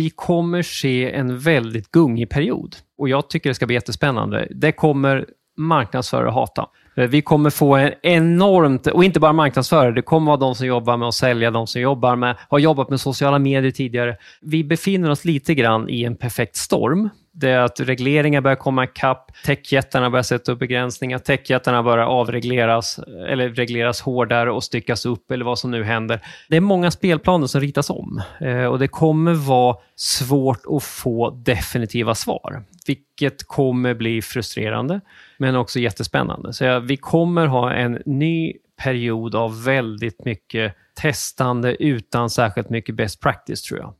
vi kommer se en väldigt gungig period och jag tycker det ska bli jättespännande. Det kommer marknadsförare hata. Eh, vi kommer få en enormt, och inte bara marknadsförare, det kommer vara de som jobbar med att sälja, de som jobbar med, har jobbat med sociala medier tidigare. Vi befinner oss lite grann i en perfekt storm. Det är att regleringar börjar komma ikapp, techjättarna börjar sätta upp begränsningar, techjättarna börjar avregleras eller regleras hårdare och styckas upp eller vad som nu händer. Det är många spelplaner som ritas om eh, och det kommer vara svårt att få definitiva svar, vilket kommer bli frustrerande men också jättespännande. Så vi kommer ha en ny period av väldigt mycket testande utan särskilt mycket best practice tror jag.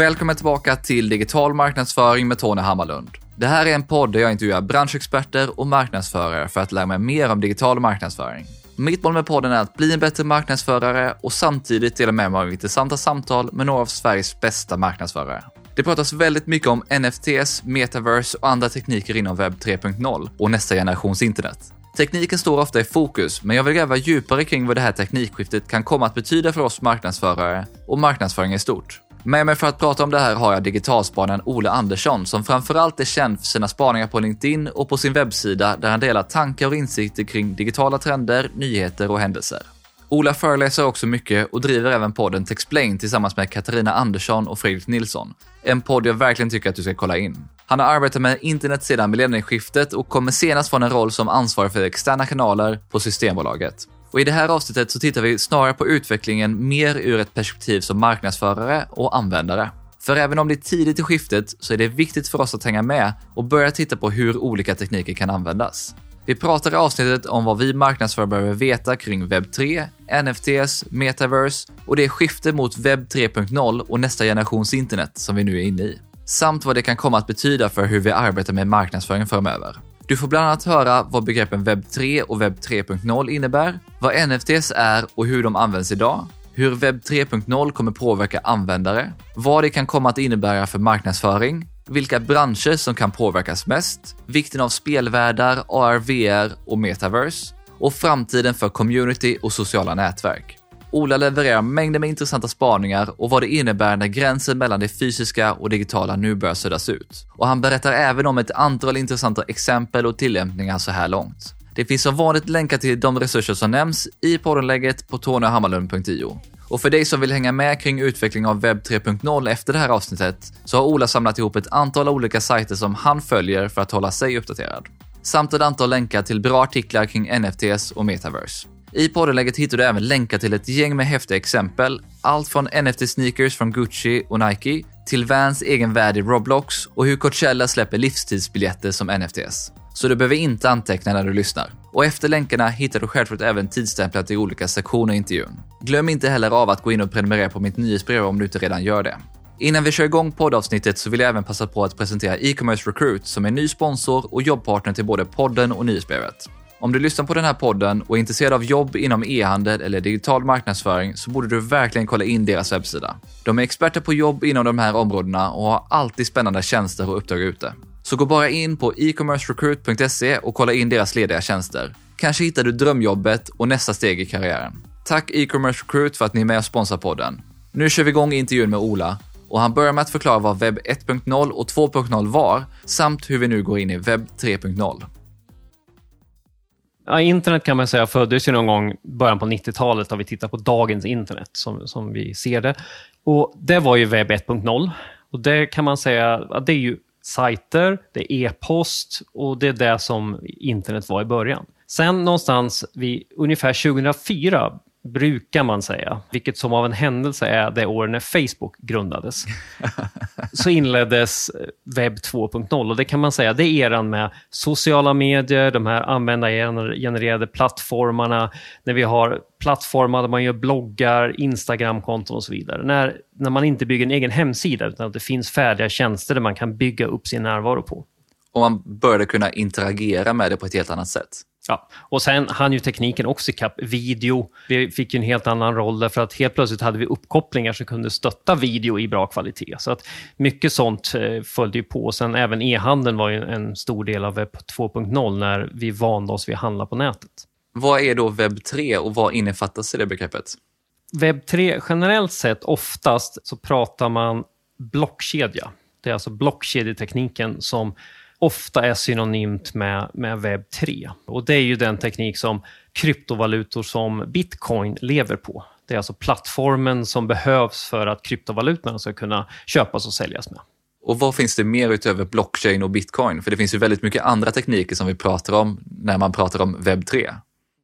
Välkommen tillbaka till Digital marknadsföring med Tony Hammarlund. Det här är en podd där jag intervjuar branschexperter och marknadsförare för att lära mig mer om digital marknadsföring. Mitt mål med podden är att bli en bättre marknadsförare och samtidigt dela med mig av intressanta samtal med några av Sveriges bästa marknadsförare. Det pratas väldigt mycket om NFTs, metaverse och andra tekniker inom webb 3.0 och nästa generations internet. Tekniken står ofta i fokus, men jag vill gräva djupare kring vad det här teknikskiftet kan komma att betyda för oss marknadsförare och marknadsföring i stort. Med mig för att prata om det här har jag digitalspanaren Ola Andersson som framförallt är känd för sina spaningar på LinkedIn och på sin webbsida där han delar tankar och insikter kring digitala trender, nyheter och händelser. Ola föreläser också mycket och driver även podden Texplain tillsammans med Katarina Andersson och Fredrik Nilsson. En podd jag verkligen tycker att du ska kolla in. Han har arbetat med internet sedan millennieskiftet och kommer senast från en roll som ansvarig för externa kanaler på Systembolaget. Och I det här avsnittet så tittar vi snarare på utvecklingen mer ur ett perspektiv som marknadsförare och användare. För även om det är tidigt i skiftet så är det viktigt för oss att hänga med och börja titta på hur olika tekniker kan användas. Vi pratar i avsnittet om vad vi marknadsförare behöver veta kring webb 3, NFTs, metaverse och det skifte mot webb 3.0 och nästa generations internet som vi nu är inne i. Samt vad det kan komma att betyda för hur vi arbetar med marknadsföring framöver. Du får bland annat höra vad begreppen webb 3 och webb 3.0 innebär, vad NFTs är och hur de används idag, hur webb 3.0 kommer påverka användare, vad det kan komma att innebära för marknadsföring, vilka branscher som kan påverkas mest, vikten av spelvärldar, AR, VR och metaverse och framtiden för community och sociala nätverk. Ola levererar mängder med intressanta spaningar och vad det innebär när gränsen mellan det fysiska och digitala nu börjar suddas ut. Och han berättar även om ett antal intressanta exempel och tillämpningar så här långt. Det finns som vanligt länkar till de resurser som nämns i poddenlägget på tonyhammarlund.io. Och för dig som vill hänga med kring utveckling av webb 3.0 efter det här avsnittet så har Ola samlat ihop ett antal olika sajter som han följer för att hålla sig uppdaterad. Samt ett antal länkar till bra artiklar kring NFTs och metaverse. I poddenlägget hittar du även länkar till ett gäng med häftiga exempel. Allt från NFT-sneakers från Gucci och Nike till Vans egen värld i Roblox och hur Coachella släpper livstidsbiljetter som NFTs. Så du behöver inte anteckna när du lyssnar. Och efter länkarna hittar du självklart även tidstämplat till olika sektioner i intervjun. Glöm inte heller av att gå in och prenumerera på mitt nyhetsbrev om du inte redan gör det. Innan vi kör igång poddavsnittet så vill jag även passa på att presentera e-commerce recruit som är ny sponsor och jobbpartner till både podden och nyhetsbrevet. Om du lyssnar på den här podden och är intresserad av jobb inom e-handel eller digital marknadsföring så borde du verkligen kolla in deras webbsida. De är experter på jobb inom de här områdena och har alltid spännande tjänster och uppdrag ute. Så gå bara in på e-commercerecruit.se och kolla in deras lediga tjänster. Kanske hittar du drömjobbet och nästa steg i karriären. Tack e-commerce recruit för att ni är med och sponsrar podden. Nu kör vi igång intervjun med Ola och han börjar med att förklara vad webb 1.0 och 2.0 var samt hur vi nu går in i webb 3.0. Ja, internet kan man säga föddes ju någon gång början på 90-talet om vi tittar på dagens internet som, som vi ser det. Och Det var ju webb 1.0 och det kan man säga att det är ju sajter, det är e-post och det är det som internet var i början. Sen någonstans vid ungefär 2004 brukar man säga, vilket som av en händelse är det år när Facebook grundades, så inleddes webb 2.0 och det kan man säga, det är eran med sociala medier, de här användargenererade plattformarna, när vi har plattformar där man gör bloggar, Instagramkonton och så vidare. När, när man inte bygger en egen hemsida utan att det finns färdiga tjänster där man kan bygga upp sin närvaro på. Och man började kunna interagera med det på ett helt annat sätt. Ja, och sen hann ju tekniken också ikapp video. Vi fick ju en helt annan roll därför att helt plötsligt hade vi uppkopplingar som kunde stötta video i bra kvalitet. Så att mycket sånt eh, följde ju på. Sen även e-handeln var ju en stor del av webb 2.0 när vi vande oss vid att handla på nätet. Vad är då webb 3 och vad innefattas i det begreppet? Webb 3, generellt sett, oftast så pratar man blockkedja. Det är alltså blockkedjetekniken som ofta är synonymt med, med webb 3. Och Det är ju den teknik som kryptovalutor som bitcoin lever på. Det är alltså plattformen som behövs för att kryptovalutorna ska kunna köpas och säljas med. Och vad finns det mer utöver blockchain och bitcoin? För det finns ju väldigt mycket andra tekniker som vi pratar om när man pratar om webb 3.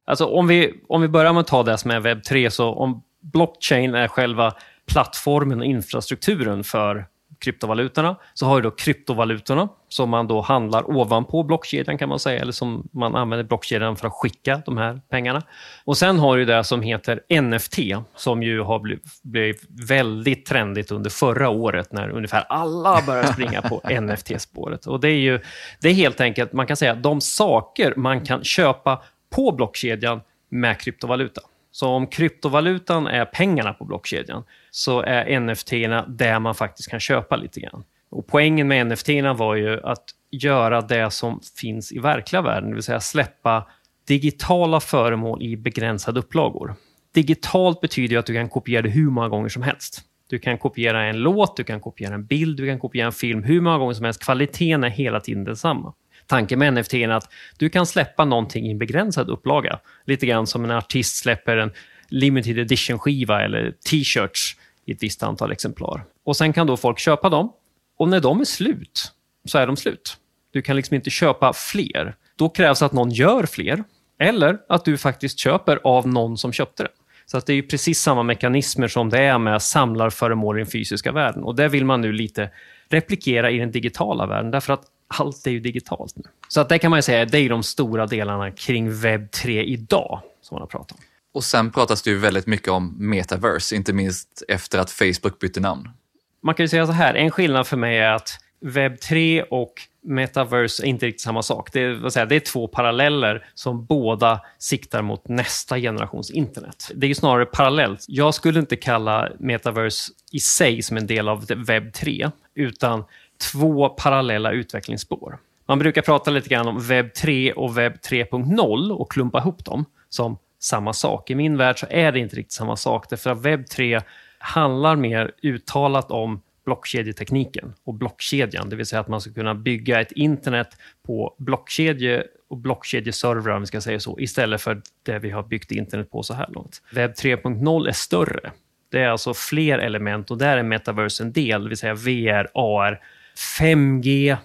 Alltså om vi, om vi börjar med att ta det som är webb 3, så om blockchain är själva plattformen och infrastrukturen för kryptovalutorna, så har vi då kryptovalutorna som man då handlar ovanpå blockkedjan kan man säga, eller som man använder blockkedjan för att skicka de här pengarna. Och sen har du det som heter NFT, som ju har blivit väldigt trendigt under förra året när ungefär alla började springa på NFT-spåret. Och det är ju, det är helt enkelt, man kan säga de saker man kan köpa på blockkedjan med kryptovaluta. Så om kryptovalutan är pengarna på blockkedjan så är NFT där man faktiskt kan köpa lite grann. Och poängen med NFT var ju att göra det som finns i verkliga världen, det vill säga släppa digitala föremål i begränsade upplagor. Digitalt betyder att du kan kopiera det hur många gånger som helst. Du kan kopiera en låt, du kan kopiera en bild, du kan kopiera en film hur många gånger som helst. Kvaliteten är hela tiden densamma. Tanken med NFT är att du kan släppa någonting i en begränsad upplaga. Lite grann som en artist släpper en limited edition-skiva eller t-shirts i ett visst antal exemplar. Och Sen kan då folk köpa dem och när de är slut så är de slut. Du kan liksom inte köpa fler. Då krävs att någon gör fler eller att du faktiskt köper av någon som köpte det. Så att det är precis samma mekanismer som det är med samlarföremål i den fysiska världen. Och Det vill man nu lite replikera i den digitala världen. Därför att allt är ju digitalt nu. Så att det kan man säga, det är de stora delarna kring webb 3 idag som man har pratat om. Och sen pratas det ju väldigt mycket om metaverse, inte minst efter att Facebook bytte namn. Man kan ju säga så här, en skillnad för mig är att webb 3 och metaverse är inte riktigt samma sak. Det är, säga, det är två paralleller som båda siktar mot nästa generations internet. Det är ju snarare parallellt. Jag skulle inte kalla metaverse i sig som en del av webb 3, utan två parallella utvecklingsspår. Man brukar prata lite grann om webb 3 och webb 3.0 och klumpa ihop dem som samma sak. I min värld så är det inte riktigt samma sak, därför att webb 3 handlar mer uttalat om blockkedjetekniken och blockkedjan, det vill säga att man ska kunna bygga ett internet på blockkedje och blockkedjeservrar, om vi ska säga så, istället för det vi har byggt internet på så här långt. Webb 3.0 är större. Det är alltså fler element och där är metaverse en del, det vill säga VR, AR, 5G,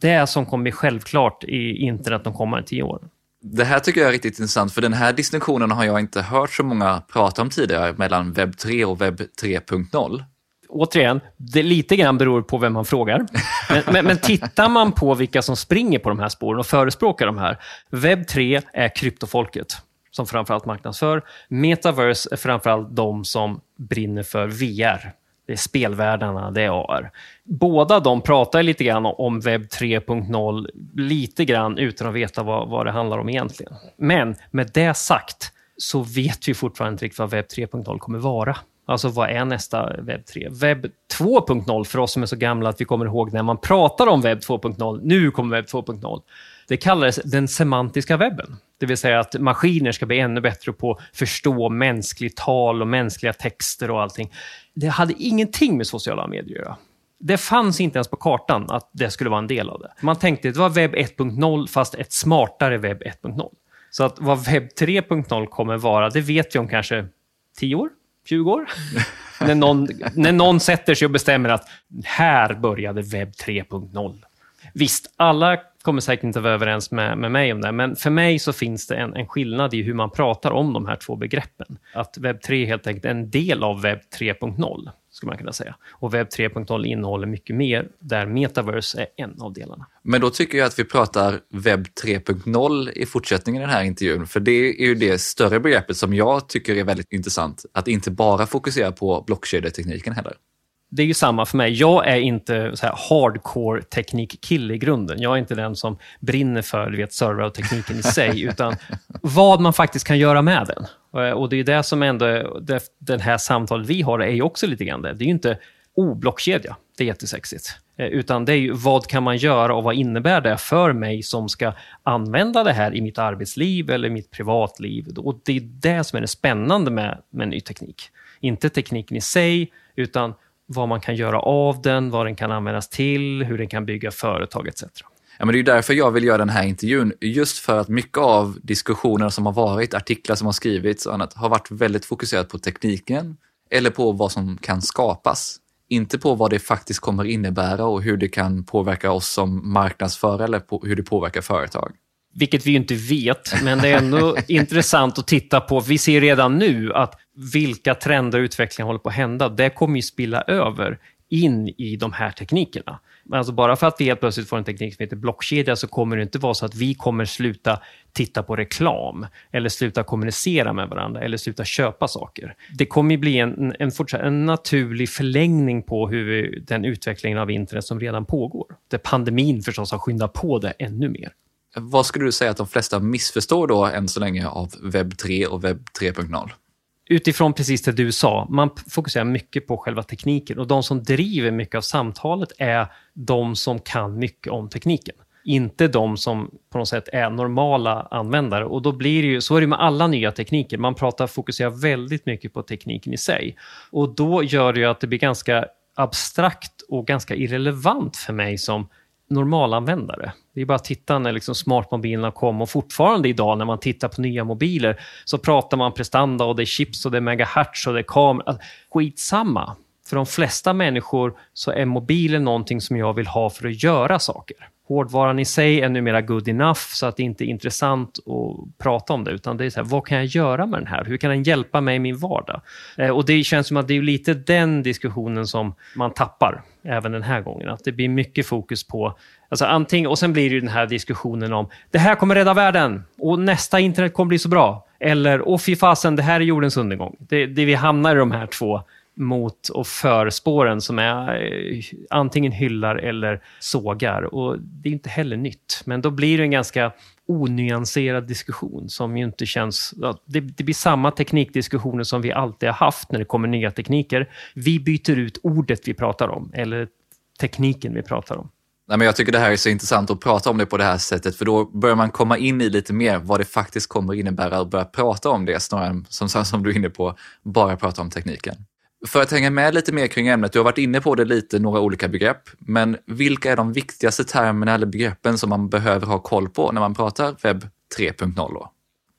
det som kommer bli självklart i internet de kommande tio åren. Det här tycker jag är riktigt intressant, för den här distinktionen har jag inte hört så många prata om tidigare mellan webb 3 och webb 3.0. Återigen, det lite grann beror på vem man frågar. Men, men, men, tittar man på vilka som springer på de här spåren och förespråkar de här. Webb 3 är kryptofolket som framförallt marknadsför. Metaverse är framförallt de som brinner för VR, det är spelvärldarna, det är AR. Båda de pratar lite grann om webb 3.0, lite grann utan att veta vad, vad det handlar om egentligen. Men med det sagt så vet vi fortfarande inte riktigt vad webb 3.0 kommer vara. Alltså vad är nästa webb 3? Webb 2.0 för oss som är så gamla att vi kommer ihåg när man pratar om webb 2.0, nu kommer webb 2.0. Det kallades den semantiska webben. Det vill säga att maskiner ska bli ännu bättre på att förstå mänskligt tal och mänskliga texter och allting. Det hade ingenting med sociala medier att göra. Det fanns inte ens på kartan att det skulle vara en del av det. Man tänkte att det var webb 1.0 fast ett smartare webb 1.0. Så att vad webb 3.0 kommer vara, det vet vi om kanske 10 år, 20 år. när, någon, när någon sätter sig och bestämmer att här började webb 3.0. Visst, alla kommer säkert inte vara överens med, med mig om det, men för mig så finns det en, en skillnad i hur man pratar om de här två begreppen. Att webb 3 helt enkelt är en del av webb 3.0, skulle man kunna säga. Och webb 3.0 innehåller mycket mer, där metaverse är en av delarna. Men då tycker jag att vi pratar webb 3.0 i fortsättningen i den här intervjun, för det är ju det större begreppet som jag tycker är väldigt intressant, att inte bara fokusera på blockkedjetekniken heller det är ju samma för mig. Jag är inte så hardcore teknikkille i grunden. Jag är inte den som brinner för du vet, server och tekniken i sig, utan vad man faktiskt kan göra med den. Och det är det som ändå, det, det här samtalet vi har är ju också lite grann det. Det är ju inte oblockkedja, det är jättesexigt. Eh, utan det är ju vad kan man göra och vad innebär det för mig som ska använda det här i mitt arbetsliv eller mitt privatliv. Och det är det som är det spännande med, med ny teknik. Inte tekniken i sig, utan vad man kan göra av den, vad den kan användas till, hur den kan bygga företag etc. Ja, men det är därför jag vill göra den här intervjun. Just för att mycket av diskussionerna som har varit, artiklar som har skrivits och annat, har varit väldigt fokuserat på tekniken eller på vad som kan skapas. Inte på vad det faktiskt kommer innebära och hur det kan påverka oss som marknadsförare eller på hur det påverkar företag. Vilket vi ju inte vet, men det är ändå intressant att titta på. Vi ser redan nu att vilka trender och utvecklingar håller på att hända. Det kommer ju spilla över in i de här teknikerna. Alltså bara för att vi helt plötsligt får en teknik som heter blockkedja så kommer det inte vara så att vi kommer sluta titta på reklam eller sluta kommunicera med varandra eller sluta köpa saker. Det kommer bli en, en, en naturlig förlängning på hur den utvecklingen av internet som redan pågår. Där pandemin förstås har skyndat på det ännu mer. Vad skulle du säga att de flesta missförstår då än så länge av webb 3 och webb 3.0? utifrån precis det du sa, man fokuserar mycket på själva tekniken och de som driver mycket av samtalet är de som kan mycket om tekniken. Inte de som på något sätt är normala användare. Och då blir det ju, så är det med alla nya tekniker. Man pratar, fokuserar väldigt mycket på tekniken i sig. Och då gör det ju att det blir ganska abstrakt och ganska irrelevant för mig som normalanvändare. Det är bara att titta när liksom smartmobilerna kom och fortfarande idag när man tittar på nya mobiler så pratar man prestanda och det är chips och det är megahertz och det är kamera. Alltså, skitsamma. För de flesta människor så är mobilen någonting som jag vill ha för att göra saker. Hårdvaran i sig är numera good enough så att det inte är intressant att prata om det, utan det är så här, vad kan jag göra med den här? Hur kan den hjälpa mig i min vardag? Eh, och det känns som att det är lite den diskussionen som man tappar även den här gången. Att det blir mycket fokus på, alltså anting, och sen blir det den här diskussionen om, det här kommer rädda världen och nästa internet kommer bli så bra. Eller, åh fy fasen, det här är jordens undergång. Det, det vi hamnar i de här två mot och för spåren som är eh, antingen hyllar eller sågar. Och Det är inte heller nytt, men då blir det en ganska onyanserad diskussion som ju inte känns... Det, det blir samma teknikdiskussioner som vi alltid har haft när det kommer nya tekniker. Vi byter ut ordet vi pratar om, eller tekniken vi pratar om. Nej, men jag tycker det här är så intressant att prata om det på det här sättet, för då börjar man komma in i lite mer vad det faktiskt kommer innebära att börja prata om det snarare än, som, som du är inne på, bara prata om tekniken. För att hänga med lite mer kring ämnet, du har varit inne på det lite, några olika begrepp, men vilka är de viktigaste termerna eller begreppen som man behöver ha koll på när man pratar webb 3.0? Då?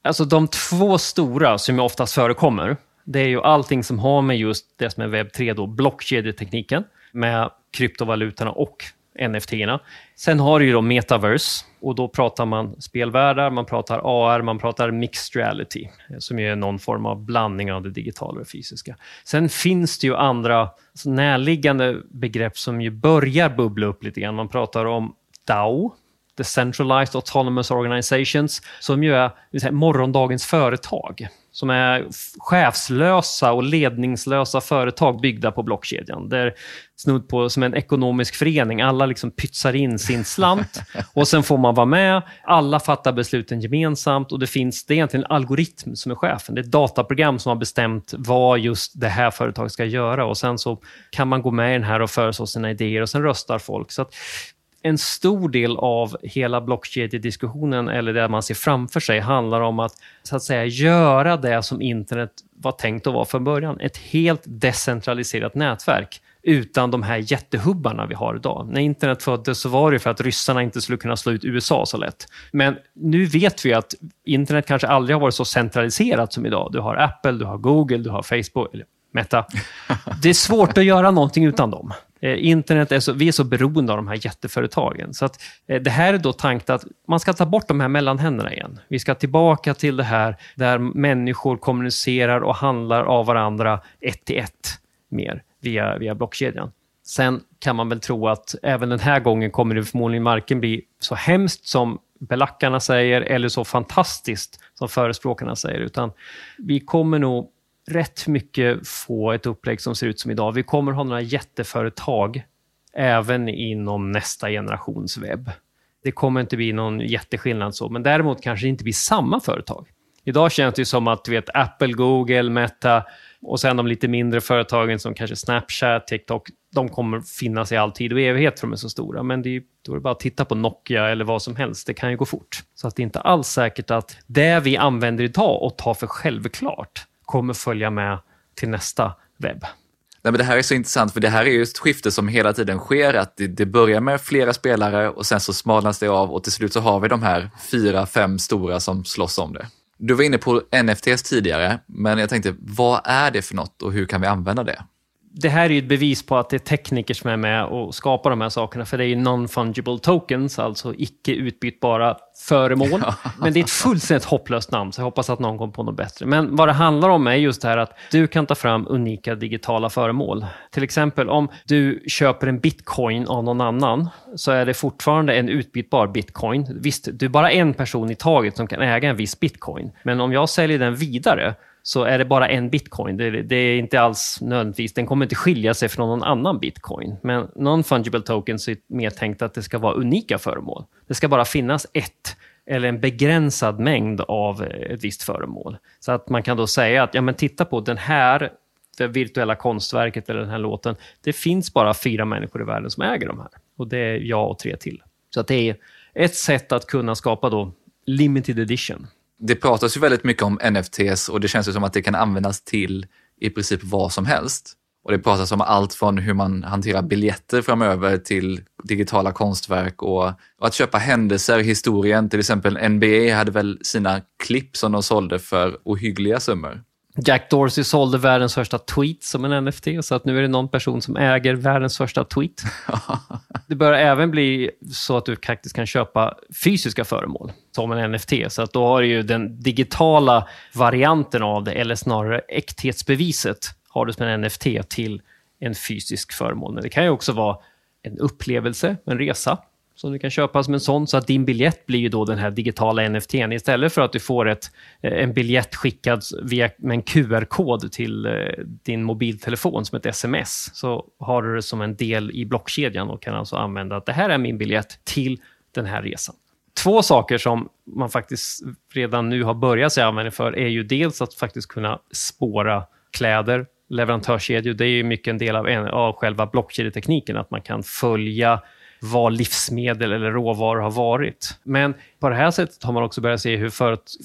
Alltså de två stora som oftast förekommer, det är ju allting som har med just det som är webb 3, då, blockkedjetekniken med kryptovalutorna och NFT-erna. Sen har du ju då metaverse och då pratar man spelvärldar, man pratar AR, man pratar mixed reality som är någon form av blandning av det digitala och det fysiska. Sen finns det ju andra alltså närliggande begrepp som ju börjar bubbla upp lite grann. Man pratar om DAO, Decentralized Autonomous Organizations, som ju är morgondagens företag som är chefslösa och ledningslösa företag byggda på blockkedjan. Det är snudd på som en ekonomisk förening. Alla liksom pytsar in sin slant och sen får man vara med. Alla fattar besluten gemensamt och det finns det är egentligen en algoritm som är chefen. Det är ett dataprogram som har bestämt vad just det här företaget ska göra och sen så kan man gå med i den här och föreslå sina idéer och sen röstar folk. Så en stor del av hela blockkedjediskussionen, eller det man ser framför sig, handlar om att, så att säga, göra det som internet var tänkt att vara från början. Ett helt decentraliserat nätverk utan de här jättehubbarna vi har idag. När internet föddes så var det för att ryssarna inte skulle kunna slå ut USA så lätt. Men nu vet vi att internet kanske aldrig har varit så centraliserat som idag. Du har Apple, du har Google, du har Facebook, eller Meta. Det är svårt att göra någonting utan dem. Eh, internet är så, vi är så beroende av de här jätteföretagen. Så att, eh, det här är då tankt att man ska ta bort de här mellanhänderna igen. Vi ska tillbaka till det här där människor kommunicerar och handlar av varandra ett till ett mer via, via blockkedjan. Sen kan man väl tro att även den här gången kommer det förmodligen varken bli så hemskt som belackarna säger eller så fantastiskt som förespråkarna säger, utan vi kommer nog rätt mycket få ett upplägg som ser ut som idag. Vi kommer ha några jätteföretag även inom nästa generations webb. Det kommer inte bli någon jätteskillnad så, men däremot kanske det inte blir samma företag. Idag känns det som att du vet, Apple, Google, Meta och sen de lite mindre företagen som kanske Snapchat, TikTok, de kommer finnas i all tid och evighet för de är så stora. Men det är, då är det bara att titta på Nokia eller vad som helst. Det kan ju gå fort. Så att det är inte alls säkert att det vi använder idag och tar för självklart kommer följa med till nästa webb. Nej, men det här är så intressant, för det här är ju ett skifte som hela tiden sker. Att det, det, börjar med flera spelare och sen så smalnas det av och till slut så har vi de här fyra, fem stora som slåss om det. Du var inne på NFTs tidigare, men jag tänkte, vad är det för något och hur kan vi använda det? Det här är ju ett bevis på att det är tekniker som är med och skapar de här sakerna, för det är ju non-fungible tokens, alltså icke utbytbara föremål. Men det är ett fullständigt hopplöst namn, så jag hoppas att någon kommer på något bättre. Men vad det handlar om är just det här att du kan ta fram unika digitala föremål. Till exempel om du köper en bitcoin av någon annan, så är det fortfarande en utbytbar bitcoin. Visst, du är bara en person i taget som kan äga en viss bitcoin. Men om jag säljer den vidare, så är det bara en bitcoin. Det, det, är inte alls nödvändigtvis, den kommer inte skilja sig från någon annan bitcoin. Men non-fungible tokens är mer tänkt att det ska vara unika föremål. Det ska bara finnas ett eller en begränsad mängd av eh, ett visst föremål. Så att man kan då säga att, ja men titta på den här det virtuella konstverket eller den här låten. Det finns bara fyra människor i världen som äger de här. Och det är jag och tre till. Så att det är ett sätt att kunna skapa då limited edition det pratas ju väldigt mycket om NFTs och det känns ju som att det kan användas till i princip vad som helst. Och det pratas om allt från hur man hanterar biljetter framöver till digitala konstverk och, och att köpa händelser i historien. Till exempel NBA hade väl sina klipp som de sålde för ohyggliga summor. Jack Dorsey sålde världens första tweet som en NFT, så att nu är det någon person som äger världens första tweet. det bör även bli så att du faktiskt kan köpa fysiska föremål som en NFT. Så att då har du ju den digitala varianten av det, eller snarare äkthetsbeviset, har du som en NFT till en fysisk föremål. Men det kan ju också vara en upplevelse, en resa, som du kan köpa som en sån, så att din biljett blir ju då den här digitala NFTn. Istället för att du får ett, eh, en biljett skickad via, med en QR-kod till eh, din mobiltelefon som ett sms, så har du det som en del i blockkedjan och kan alltså använda att det här är min biljett till den här resan. Två saker som man faktiskt redan nu har börjat sig använda för är ju dels att faktiskt kunna spåra kläder, leverantörskedjor. Det är ju mycket en del av, en, av själva blockkedjetekniken, att man kan följa vad livsmedel eller råvaror har varit. Men på det här sättet har man också börjat se hur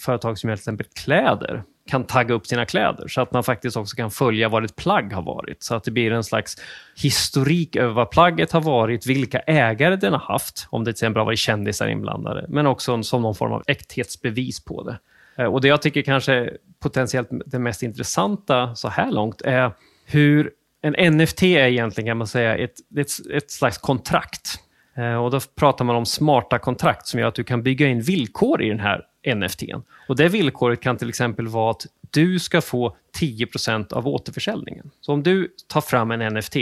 företag som gör till exempel kläder kan tagga upp sina kläder så att man faktiskt också kan följa vad ett plagg har varit. Så att det blir en slags historik över vad plagget har varit, vilka ägare den har haft, om det till exempel har varit kändisar inblandade, men också som någon form av äkthetsbevis på det. Eh, och det jag tycker kanske potentiellt det mest intressanta så här långt är hur en NFT är egentligen kan man säga ett, ett, ett slags kontrakt. Eh, och då pratar man om smarta kontrakt som gör att du kan bygga in villkor i den här NFTn. Och det villkoret kan till exempel vara att du ska få 10% av återförsäljningen. Så om du tar fram en NFT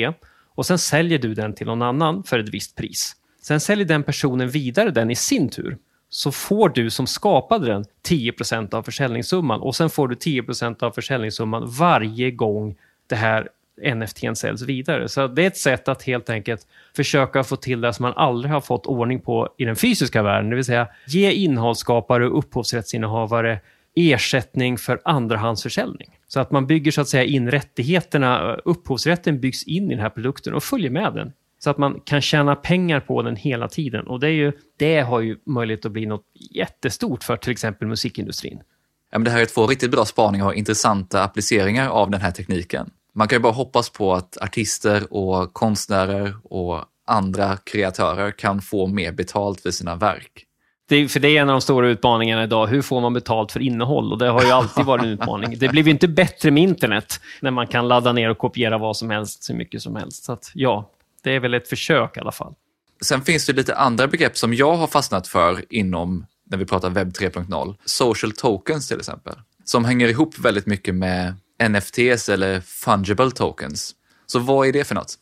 och sen säljer du den till någon annan för ett visst pris. Sen säljer den personen vidare den i sin tur. Så får du som skapade den 10% av försäljningssumman och sen får du 10% av försäljningssumman varje gång det här NFT säljs vidare. Så det är ett sätt att helt enkelt försöka få till det som man aldrig har fått ordning på i den fysiska världen, det vill säga ge innehållsskapare och upphovsrättsinnehavare ersättning för andrahandsförsäljning. Så att man bygger så att säga in rättigheterna, upphovsrätten byggs in i den här produkten och följer med den. Så att man kan tjäna pengar på den hela tiden. Och det, är ju, det har ju möjlighet att bli något jättestort för till exempel musikindustrin. Ja, men det här är två riktigt bra spaningar och intressanta appliceringar av den här tekniken man kan ju bara hoppas på att artister och konstnärer och andra kreatörer kan få mer betalt för sina verk. Det, för det är en av de stora utmaningarna idag. Hur får man betalt för innehåll? Och det har ju alltid varit en utmaning. Det blir ju inte bättre med internet när man kan ladda ner och kopiera vad som helst så mycket som helst. Så att, ja, det är väl ett försök i alla fall. Sen finns det lite andra begrepp som jag har fastnat för inom när vi pratar webb 3.0. Social tokens till exempel, som hänger ihop väldigt mycket med NFTs eller fungible tokens. Så vad är det för något?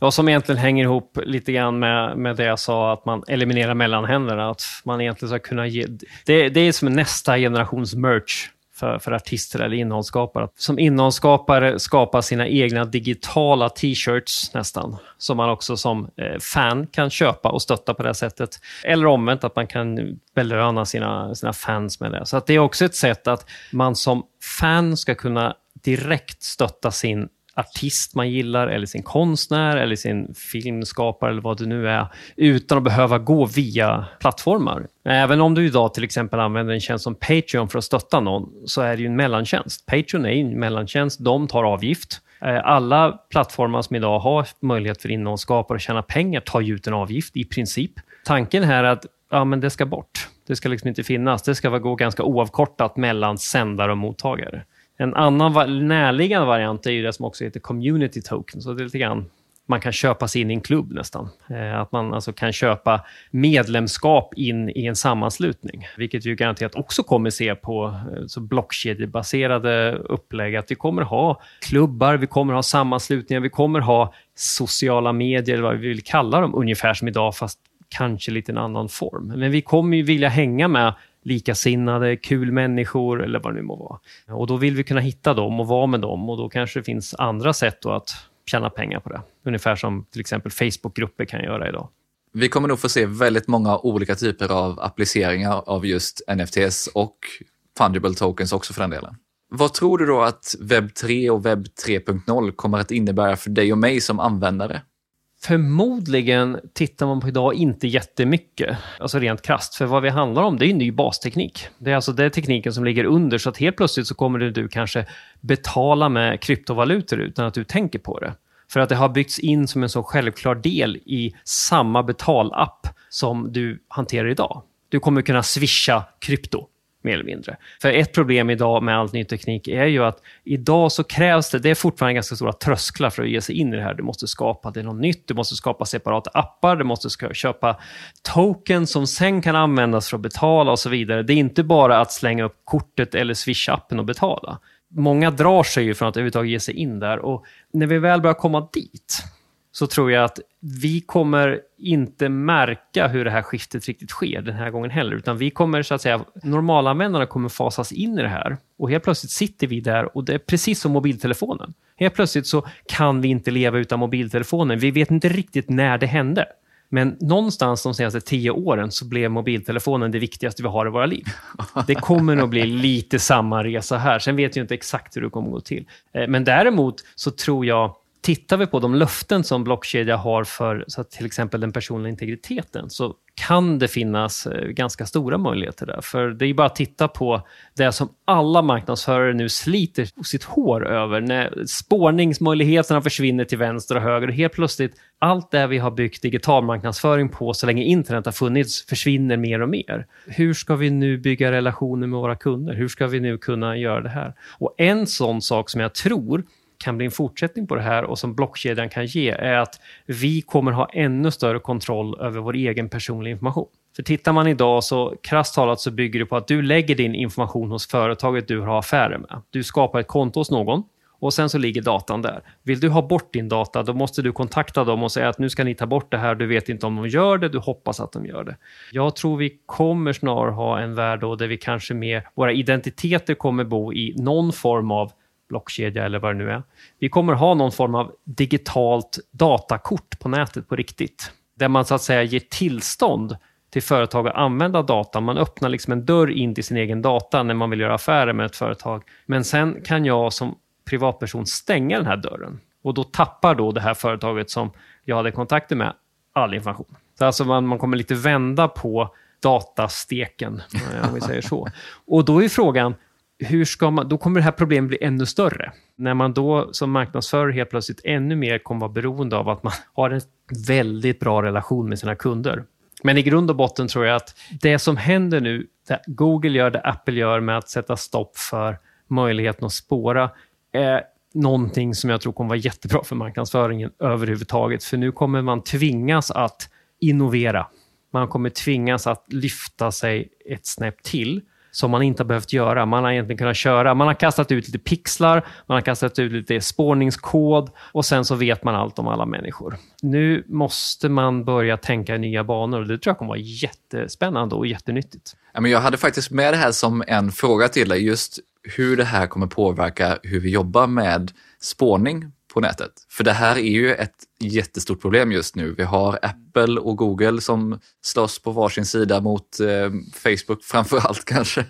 Ja, som egentligen hänger ihop lite grann med, med det jag sa, att man eliminerar mellanhänderna. Att man egentligen ska kunna ge... Det, det är som nästa generations merch för, för artister eller innehållsskapare. Som innehållsskapare skapa sina egna digitala t-shirts nästan, som man också som eh, fan kan köpa och stötta på det sättet. Eller omvänt, att man kan belöna sina, sina fans med det. Så att det är också ett sätt att man som fan ska kunna direkt stötta sin artist man gillar, eller sin konstnär, eller sin filmskapare eller vad det nu är, utan att behöva gå via plattformar. Även om du idag till exempel använder en tjänst som Patreon för att stötta någon, så är det ju en mellantjänst. Patreon är en mellantjänst, de tar avgift. Eh, alla plattformar som idag har möjlighet för innehållsskapare att tjäna pengar tar ju ut en avgift i princip. Tanken här är att ja, men det ska bort. Det ska liksom inte finnas. Det ska gå ganska oavkortat mellan sändare och mottagare. En annan närliggande variant är ju det som också heter community token. Så det är lite grann man kan köpa sig in i en klubb nästan. Eh, att man alltså kan köpa medlemskap in i en sammanslutning, vilket vi garanterat också kommer se på eh, så blockkedjebaserade upplägg. Att vi kommer ha klubbar, vi kommer ha sammanslutningar, vi kommer ha sociala medier, eller vad vi vill kalla dem, ungefär som idag, fast kanske lite en annan form. Men vi kommer ju vilja hänga med likasinnade, kul människor eller vad det nu må vara. Och då vill vi kunna hitta dem och vara med dem och då kanske det finns andra sätt att tjäna pengar på det. Ungefär som till exempel Facebookgrupper kan göra idag. Vi kommer nog få se väldigt många olika typer av appliceringar av just NFTs och fungible tokens också för den delen. Vad tror du då att webb 3 och webb 3.0 kommer att innebära för dig och mig som användare? Förmodligen tittar man på idag inte jättemycket, alltså rent krast. För vad vi handlar om, det är ny basteknik. Det är alltså den tekniken som ligger under, så att helt plötsligt så kommer du kanske betala med kryptovalutor utan att du tänker på det. För att det har byggts in som en så självklar del i samma betalapp som du hanterar idag. Du kommer kunna swisha krypto mer eller mindre. För ett problem idag med all ny teknik är ju att idag så krävs det, det är fortfarande ganska stora trösklar för att ge sig in i det här. Du måste skapa det något nytt, du måste skapa separata appar, du måste köpa token som sen kan användas för att betala och så vidare. Det är inte bara att slänga upp kortet eller swish-appen och betala. Många drar sig ju från att överhuvudtaget ge sig in där och när vi väl börjar komma dit så tror jag att vi kommer inte märka hur det här skiftet riktigt sker den här gången heller, utan vi kommer så att säga, normalanvändarna kommer fasas in i det här och helt plötsligt sitter vi där och det är precis som mobiltelefonen. Helt plötsligt så kan vi inte leva utan mobiltelefonen. Vi vet inte riktigt när det hände. Men någonstans de senaste tio åren så blev mobiltelefonen det viktigaste vi har i våra liv. Det kommer nog bli lite samma resa här. Sen vet jag inte exakt hur det kommer att gå till. Eh, men däremot så tror jag tittar vi på de löften som blockkedja har för så till exempel den personliga integriteten så kan det finnas eh, ganska stora möjligheter där. För det är bara att titta på det som alla marknadsförare nu sliter sitt hår över. När spårningsmöjligheterna försvinner till vänster och höger och helt plötsligt allt det vi har byggt digital marknadsföring på så länge internet har funnits försvinner mer och mer. Hur ska vi nu bygga relationer med våra kunder? Hur ska vi nu kunna göra det här? Och en sån sak som jag tror kan bli en fortsättning på det här och som blockkedjan kan ge är att vi kommer ha ännu större kontroll över vår egen personliga information. För tittar man idag så krasst talat så bygger det på att du lägger din information hos företaget du har affärer med. Du skapar ett konto hos någon och sen så ligger datan där. Vill du ha bort din data, då måste du kontakta dem och säga att nu ska ni ta bort det här. Du vet inte om de gör det, du hoppas att de gör det. Jag tror vi kommer snarare ha en värld då där vi kanske med våra identiteter kommer bo i någon form av blockkedja eller vad det nu är. Vi kommer ha någon form av digitalt datakort på nätet på riktigt. Där man så att säga ger tillstånd till företag att använda data. Man öppnar liksom en dörr in till sin egen data när man vill göra affärer med ett företag. Men sen kan jag som privatperson stänga den här dörren och då tappar då det här företaget som jag hade kontakter med all information. Så alltså man, man kommer lite vända på datasteken, om vi säger så. Och då är frågan, hur ska man, då kommer det här problemet bli ännu större. När man då som marknadsförare helt plötsligt ännu mer kommer vara beroende av att man har en väldigt bra relation med sina kunder. Men i grund och botten tror jag att det som händer nu, det Google gör, det Apple gör med att sätta stopp för möjligheten att spåra, är någonting som jag tror kommer vara jättebra för marknadsföringen överhuvudtaget. För nu kommer man tvingas att innovera. Man kommer tvingas att lyfta sig ett snäpp till som man inte har behövt göra. Man har egentligen kunnat köra, man har kastat ut lite pixlar, man har kastat ut lite spårningskod och sen så vet man allt om alla människor. Nu måste man börja tänka i nya banor och det tror jag kommer vara jättespännande och jättenyttigt. Jag hade faktiskt med det här som en fråga till dig, just hur det här kommer påverka hur vi jobbar med spårning på nätet. För det här är ju ett jättestort problem just nu. Vi har Apple och Google som slåss på varsin sida mot eh, Facebook framför allt kanske.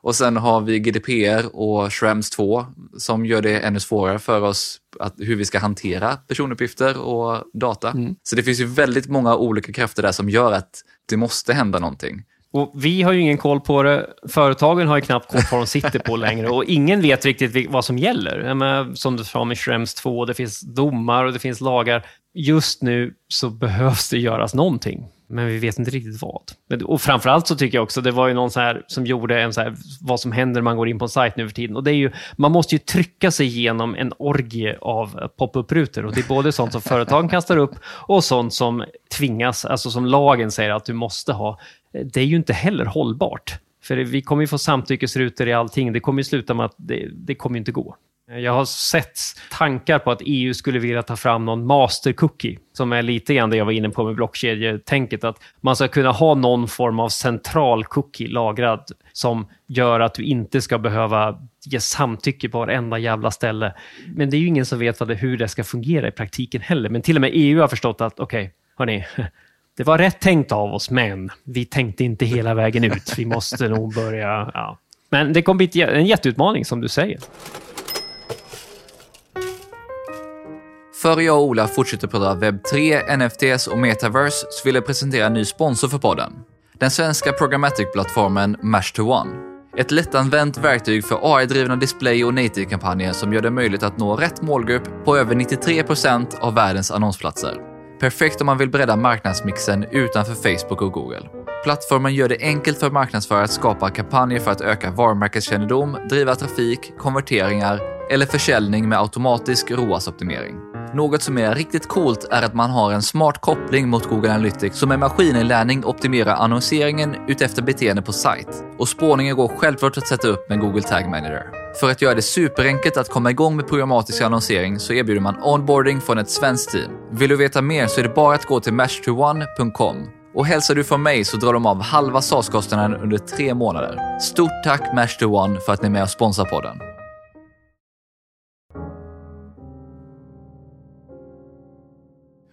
Och sen har vi GDPR och Schrems 2 som gör det ännu svårare för oss att, hur vi ska hantera personuppgifter och data. Mm. Så det finns ju väldigt många olika krafter där som gör att det måste hända någonting. Och vi har ju ingen koll på det. Företagen har ju knappt koll på vad de sitter på längre. Och ingen vet riktigt vad som gäller. Menar, som du sa med Schrems 2, det finns domar och det finns lagar. Just nu så behövs det göras någonting. Men vi vet inte riktigt vad. Och framförallt så tycker jag också, det var ju någon så här som gjorde en så här, vad som händer när man går in på en sajt nu för tiden. Och det är ju, man måste ju trycka sig igenom en orgie av pop-up-rutor. Och det är både sånt som företagen kastar upp och sånt som tvingas, alltså som lagen säger att du måste ha det är ju inte heller hållbart. För vi kommer ju få samtyckesrutor i allting. Det kommer ju sluta med att det, det kommer inte gå. Eh, jag har sett tankar på att EU skulle vilja ta fram någon master cookie, som är lite grann det jag var inne på med blockkedjetänket, att man ska kunna ha någon form av central cookie lagrad som gör att du inte ska behöva ge samtycke på varenda jävla ställe. Men det är ju ingen som vet vad det, hur det ska fungera i praktiken heller. Men till och med EU har förstått att okej, okay, hörni, det var rätt tänkt av oss, men vi tänkte inte hela vägen ut. Vi måste nog börja... Ja. Men det kommer bli en jätteutmaning, som du säger. Före jag och Ola fortsätter prata webb3, NFTs och metaverse så vill jag presentera en ny sponsor för podden. Den svenska programmatic-plattformen Mash to One. Ett lättanvänt verktyg för AI-drivna display och native-kampanjer som gör det möjligt att nå rätt målgrupp på över 93% av världens annonsplatser. Perfekt om man vill bredda marknadsmixen utanför Facebook och Google. Plattformen gör det enkelt för marknadsförare att skapa kampanjer för att öka varumärkeskännedom, driva trafik, konverteringar eller försäljning med automatisk ROAS-optimering. Något som är riktigt coolt är att man har en smart koppling mot Google Analytics som med maskininlärning optimerar annonseringen utefter beteende på sajt. Och spårningen går självklart att sätta upp med Google Tag Manager. För att göra det superenkelt att komma igång med programmatisk annonsering så erbjuder man onboarding från ett svenskt team. Vill du veta mer så är det bara att gå till match21.com. Och hälsar du från mig så drar de av halva SAS-kostnaden under tre månader. Stort tack Match21 för att ni är med och sponsrar podden.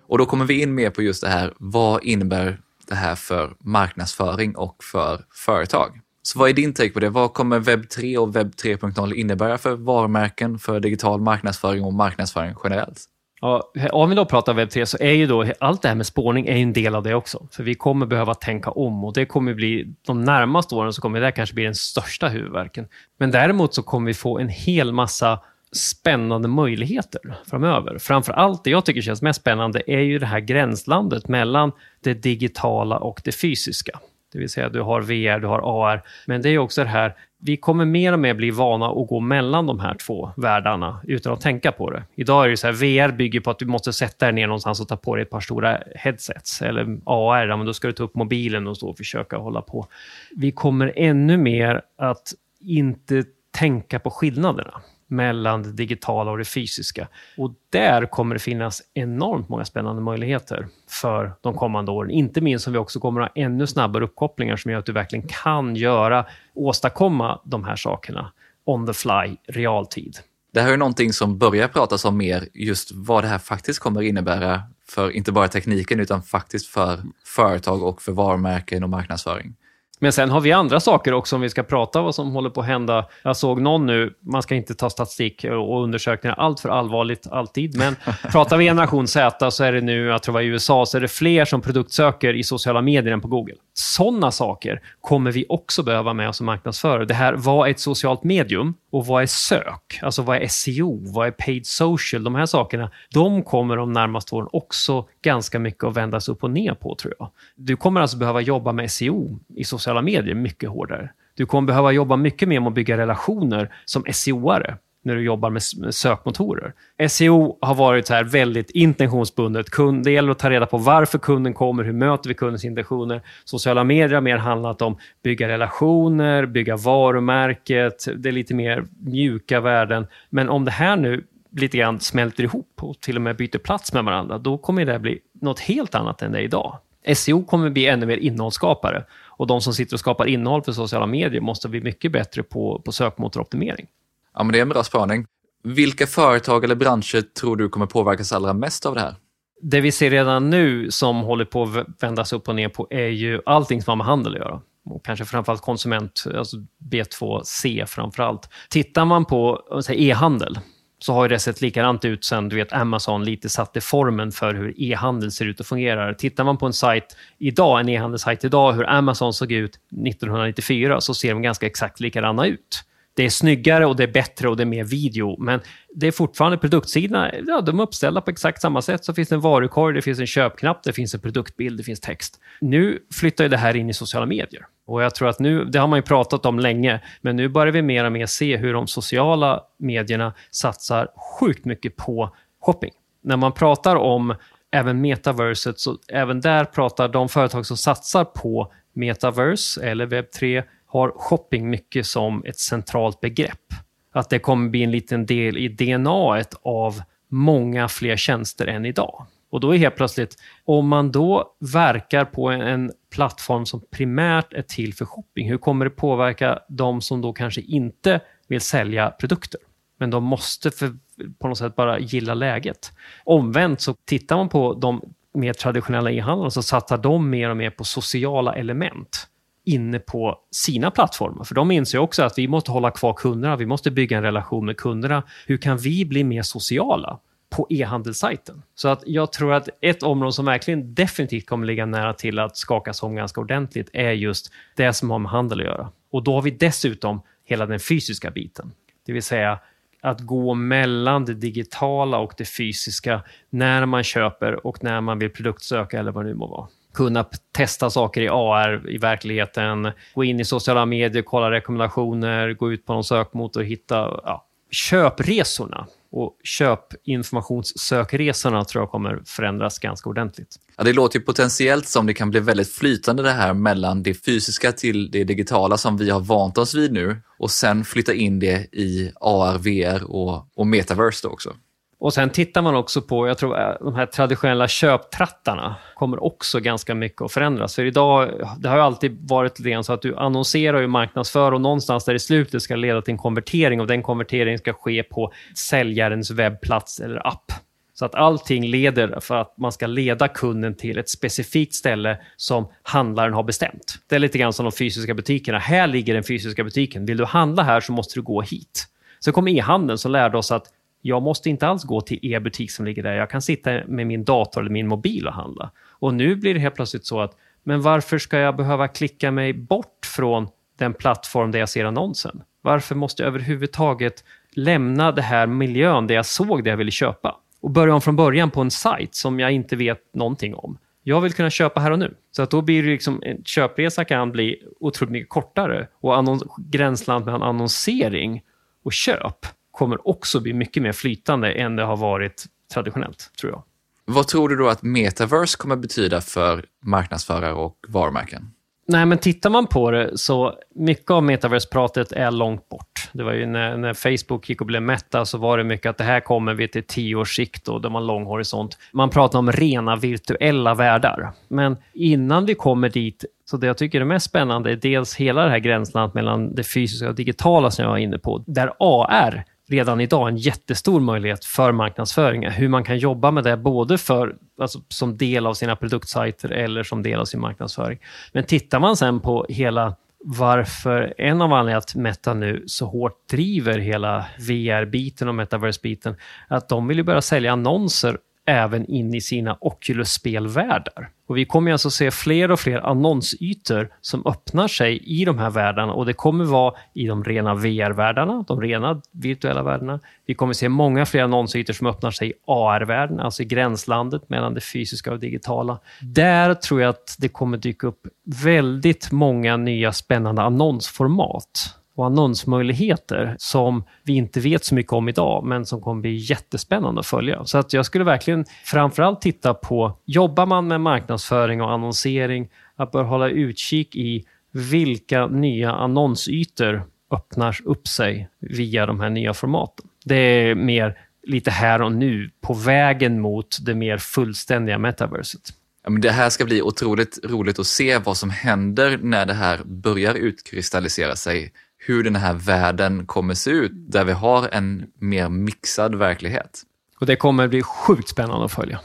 Och då kommer vi in mer på just det här, vad innebär det här för marknadsföring och för företag? Så vad är din take på det? Vad kommer webb 3 och webb 3.0 innebära för varumärken, för digital marknadsföring och marknadsföring generellt? Ja, om vi då pratar webb 3 så är ju då allt det här med spårning är en del av det också. För vi kommer behöva tänka om och det kommer bli de närmaste åren så kommer det kanske bli den största huvudverken. Men däremot så kommer vi få en hel massa spännande möjligheter framöver. Framför allt det jag tycker känns mest spännande är ju det här gränslandet mellan det digitala och det fysiska. Det vill säga du har VR, du har AR. Men det är också det här, vi kommer mer och mer bli vana att gå mellan de här två världarna utan att tänka på det. Idag är det så här, VR bygger på att du måste sätta dig ner någonstans och ta på dig ett par stora headsets. Eller AR, men då ska du ta upp mobilen och stå och försöka hålla på. Vi kommer ännu mer att inte tänka på skillnaderna mellan det digitala och det fysiska. Och där kommer det finnas enormt många spännande möjligheter för de kommande åren. Inte minst som vi också kommer att ha ännu snabbare uppkopplingar som gör att du verkligen kan göra, åstadkomma de här sakerna on the fly, realtid. Det här är någonting som börjar pratas om mer, just vad det här faktiskt kommer innebära för inte bara tekniken utan faktiskt för företag och för varumärken och marknadsföring. Men sen har vi andra saker också om vi ska prata vad som håller på att hända. Jag såg någon nu, man ska inte ta statistik och undersökningar allt för allvarligt alltid, men pratar vi generation Z så är det nu, jag tror det var i USA, så är det fler som produktsöker i sociala medier än på Google. Sådana saker kommer vi också behöva med oss som marknadsförare. Det här, vad är ett socialt medium och vad är sök? Alltså vad är SEO? Vad är paid social? De här sakerna, de kommer de närmaste åren också ganska mycket att vändas upp och ner på, tror jag. Du kommer alltså behöva jobba med SEO i sociala medier mycket hårdare. Du kommer behöva jobba mycket mer med att bygga relationer som SEO-are när du jobbar med sökmotorer. SEO har varit så här väldigt intentionsbundet. Kund, det gäller att ta reda på varför kunden kommer, hur möter vi kundens intentioner. Sociala medier har mer handlat om bygga relationer, bygga varumärket. Det är lite mer mjuka värden. Men om det här nu lite grann smälter ihop och till och med byter plats med varandra, då kommer det bli något helt annat än det är idag. SEO kommer bli ännu mer innehållsskapare och de som sitter och skapar innehåll för sociala medier måste bli mycket bättre på, på sökmotoroptimering. Ja, men det är en bra spaning. Vilka företag eller branscher tror du kommer påverkas allra mest av det här? Det vi ser redan nu som håller på att vändas upp och ner på är ju allting som har med handel att göra. Och kanske framförallt konsument, alltså B2C framförallt. Tittar man på e-handel så har det sett likadant ut sen du vet, Amazon lite satte formen för hur e-handel ser ut och fungerar. Tittar man på en sajt idag, en e-handelssajt idag, hur Amazon såg ut 1994 så ser de ganska exakt likadana ut det är snyggare och det är bättre och det är mer video. Men det är fortfarande produktsidorna, ja, de är uppställda på exakt samma sätt. Så finns det en varukorg, det finns en köpknapp, det finns en produktbild, det finns text. Nu flyttar ju det här in i sociala medier. Och jag tror att nu, det har man ju pratat om länge, men nu börjar vi mer och mer se hur de sociala medierna satsar sjukt mycket på shopping. När man pratar om även metaverset, så även där pratar de företag som satsar på metaverse eller webb 3 har shopping mycket som ett centralt begrepp. Att det kommer bli en liten del i DNA av många fler tjänster än idag. Och då är helt plötsligt, om man då verkar på en plattform som primärt är till för shopping, hur kommer det påverka de som då kanske inte vill sälja produkter? Men de måste för, på något sätt bara gilla läget. Omvänt så tittar man på de mer traditionella e-handlarna så satsar de mer och mer på sociala element inne på sina plattformar. För de inser också att vi måste hålla kvar kunderna, vi måste bygga en relation med kunderna. Hur kan vi bli mer sociala? på e-handelssajten. Så att jag tror att ett område som verkligen definitivt kommer ligga nära till att skakas om ganska ordentligt är just det som har med handel att göra. Och då har vi dessutom hela den fysiska biten. Det vill säga att gå mellan det digitala och det fysiska när man köper och när man vill produktsöka eller vad det nu må vara kunna testa saker i AR i verkligheten, gå in i sociala medier, kolla rekommendationer, gå ut på någon sökmotor och hitta ja, köpresorna. Och köpinformationssökresorna tror jag kommer förändras ganska ordentligt. Ja, det låter ju potentiellt som det kan bli väldigt flytande det här mellan det fysiska till det digitala som vi har vant oss vid nu och sen flytta in det i AR, VR och, och metaverse då också. Och sen tittar man också på, jag tror eh, de här traditionella köptrattarna kommer också ganska mycket att förändras. För idag, det har ju alltid varit lite så att du annonserar och marknadsför och någonstans där i slutet ska leda till en konvertering och den konverteringen ska ske på säljarens webbplats eller app. Så att allting leder för att man ska leda kunden till ett specifikt ställe som handlaren har bestämt. Det är lite grann som de fysiska butikerna. Här ligger den fysiska butiken. Vill du handla här så måste du gå hit. Sen kom e-handeln som lärde oss att jag måste inte alls gå till e-butik som ligger där. Jag kan sitta med min dator eller min mobil och handla. Och nu blir det helt plötsligt så att, men varför ska jag behöva klicka mig bort från den plattform där jag ser annonsen? Varför måste jag överhuvudtaget lämna den här miljön där jag såg det jag ville köpa och börja om från början på en sajt som jag inte vet någonting om? Jag vill kunna köpa här och nu. Så att då blir det liksom, en köpresa kan bli otroligt mycket kortare och gränsland mellan annonsering och köp kommer också bli mycket mer flytande än det har varit traditionellt, tror jag. Vad tror du då att metaverse kommer betyda för marknadsförare och varumärken? Nej, men tittar man på det så mycket av metaverse-pratet är långt bort. Det var ju när, när, Facebook gick och blev Meta så var det mycket att det här kommer vi till tio års sikt och de har lång horisont. Man pratar om rena virtuella världar. Men innan vi kommer dit, så det jag tycker är mest spännande är dels hela det här gränslandet mellan det fysiska och digitala som jag var inne på, där AR redan idag en jättestor möjlighet för marknadsföring. Hur man kan jobba med det både för, alltså, som del av sina produktsajter eller som del av sin marknadsföring. Men tittar man sen på hela varför en av anledningarna att Meta nu så hårt driver hela VR-biten och metaverse-biten, att de vill ju börja sälja annonser även in i sina Oculus-spelvärldar. Och vi kommer alltså se fler och fler annonsytor som öppnar sig i de här världarna och det kommer vara i de rena VR-världarna, de rena virtuella världarna. Vi kommer se många fler annonsytor som öppnar sig i AR-världen, alltså i gränslandet mellan det fysiska och digitala. Där tror jag att det kommer dyka upp väldigt många nya spännande annonsformat och annonsmöjligheter som vi inte vet så mycket om idag, men som kommer bli jättespännande att följa. Så att jag skulle verkligen framförallt titta på, jobbar man med marknadsföring och annonsering, att bör hålla utkik i vilka nya annonsytor öppnar upp sig via de här nya formaten. Det är mer lite här och nu på vägen mot det mer fullständiga metaverset. Ja, men det här ska bli otroligt roligt att se vad som händer när det här börjar utkristallisera sig. Hur den här världen kommer se ut, där vi har en mer mixad verklighet. Och Det kommer bli sjukt spännande att följa.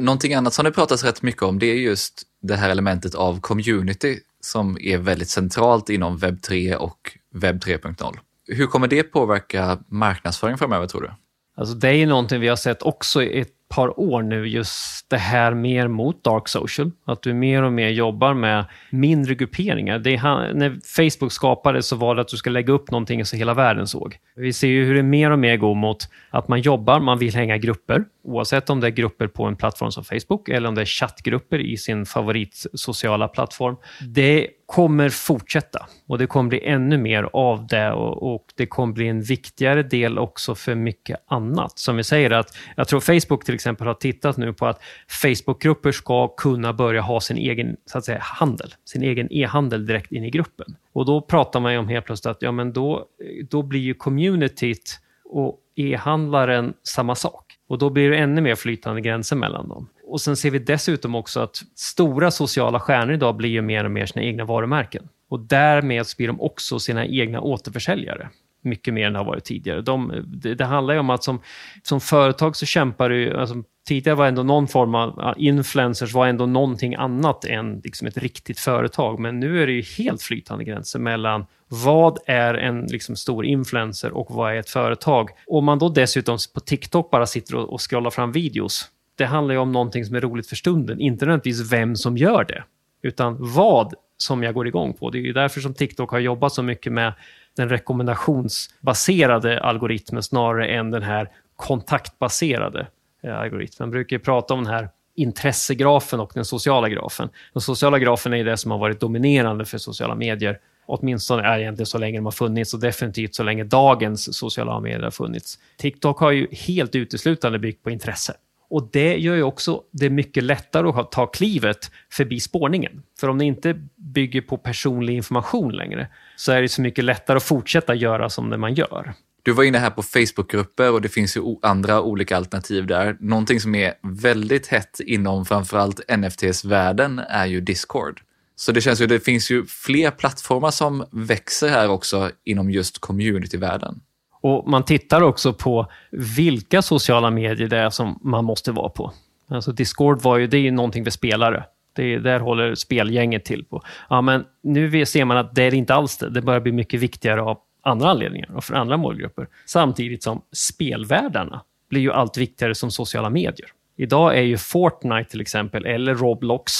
Någonting annat som det pratas rätt mycket om, det är just det här elementet av community som är väldigt centralt inom webb 3 och webb 3.0. Hur kommer det påverka marknadsföring framöver tror du? Alltså det är ju någonting vi har sett också i ett par år nu, just det här mer mot dark social. Att du mer och mer jobbar med mindre grupperingar. Det är, när Facebook skapades så var det att du ska lägga upp någonting så hela världen såg. Vi ser ju hur det mer och mer går mot att man jobbar, man vill hänga i grupper. Oavsett om det är grupper på en plattform som Facebook eller om det är chattgrupper i sin favoritsociala plattform. Det kommer fortsätta och det kommer bli ännu mer av det och, och, det kommer bli en viktigare del också för mycket annat. Som vi säger att jag tror Facebook till exempel har tittat nu på att Facebookgrupper ska kunna börja ha sin egen så att säga, handel, sin egen e-handel direkt in i gruppen. Och då pratar man ju om helt plötsligt att ja, men då, då blir ju communityt och e-handlaren samma sak. Och då blir det ännu mer flytande gränser mellan dem. Och sen ser vi dessutom också att stora sociala stjärnor idag blir ju mer och mer sina egna varumärken. Och därmed blir de också sina egna återförsäljare mycket mer än det har varit tidigare. De, det, det, handlar ju om att som, som företag så kämpar du... Alltså, tidigare var ändå någon form av influencers var ändå någonting annat än liksom ett riktigt företag. Men nu är det ju helt flytande gränser mellan vad är en liksom, stor influencer och vad är ett företag? Om man då dessutom på TikTok bara sitter och, och scrollar fram videos. Det handlar ju om någonting som är roligt för stunden, inte nödvändigtvis vem som gör det, utan vad som jag går igång på. Det är ju därför som TikTok har jobbat så mycket med den rekommendationsbaserade algoritmen snarare än den här kontaktbaserade eh, algoritmen. Man brukar prata om den här intressegrafen och den sociala grafen. Den sociala grafen är det som har varit dominerande för sociala medier åtminstone är egentligen så länge de har funnits och definitivt så länge dagens sociala medier har funnits. TikTok har ju helt uteslutande byggt på intresse. Och det gör ju också det mycket lättare att ta klivet förbi spårningen. För om det inte bygger på personlig information längre så är det så mycket lättare att fortsätta göra som det man gör. Du var inne här på Facebookgrupper och det finns ju andra olika alternativ där. Någonting som är väldigt hett inom framförallt NFTs-världen är ju Discord. Så det känns ju, det finns ju fler plattformar som växer här också inom just community-världen. Och Man tittar också på vilka sociala medier det är som man måste vara på. Alltså Discord var ju, det är ju någonting för spelare. Det är, där håller spelgänget till på. Ja, men nu ser man att det är inte alls det. Det börjar bli mycket viktigare av andra anledningar och för andra målgrupper. Samtidigt som spelvärldarna blir ju allt viktigare som sociala medier. Idag är ju Fortnite till exempel, eller Roblox,